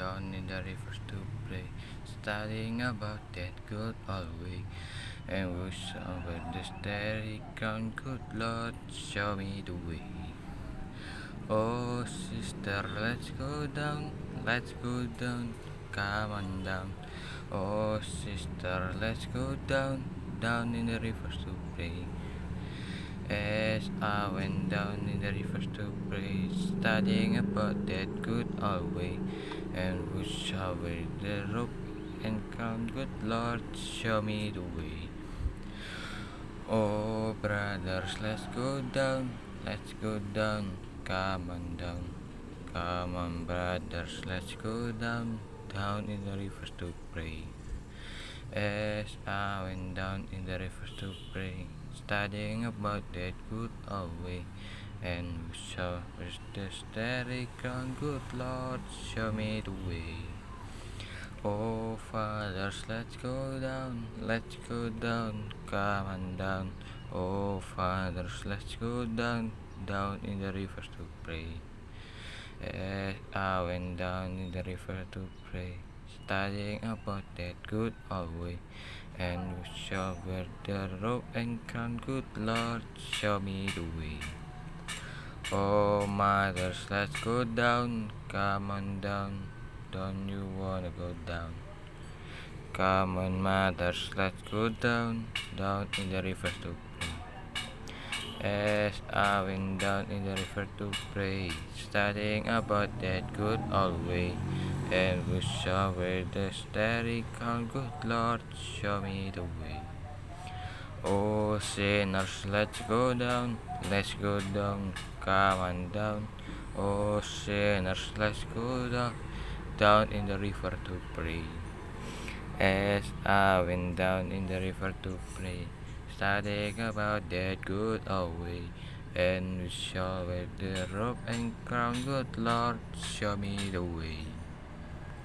down in the rivers to play, studying about that good old way. And wish over the starry crown, good Lord, show me the way. Oh, sister, let's go down, let's go down, come on down. Oh, sister, let's go down, down in the rivers to pray. As I went down in the river to pray, studying about that good old way, and would shower the rope and crown, good Lord, show me the way. Oh, brothers, let's go down, let's go down, come on down. Come on, brothers, let's go down, down in the river to pray. As I went down in the river to pray, studying about that good old way, and we saw the starry crown, good Lord, show me the way. Oh, fathers, let's go down, let's go down, come on down. Oh, fathers, let's go down, down in the river to pray. As I went down in the river to pray, studying about that good old way, and show where the robe and crown, good Lord, show me the way. Oh, mothers, let's go down, come on down, don't you wanna go down? Come on, mothers, let's go down, down in the river to. As I went down in the river to pray, studying about that good old way, and we saw where the starry crown, good Lord, show me the way. Oh, sinners, let's go down, let's go down, come on down. Oh, sinners, let's go down, down in the river to pray. As I went down in the river to pray, studying about that good old way, and show where the rope and crown, good Lord, show me the way.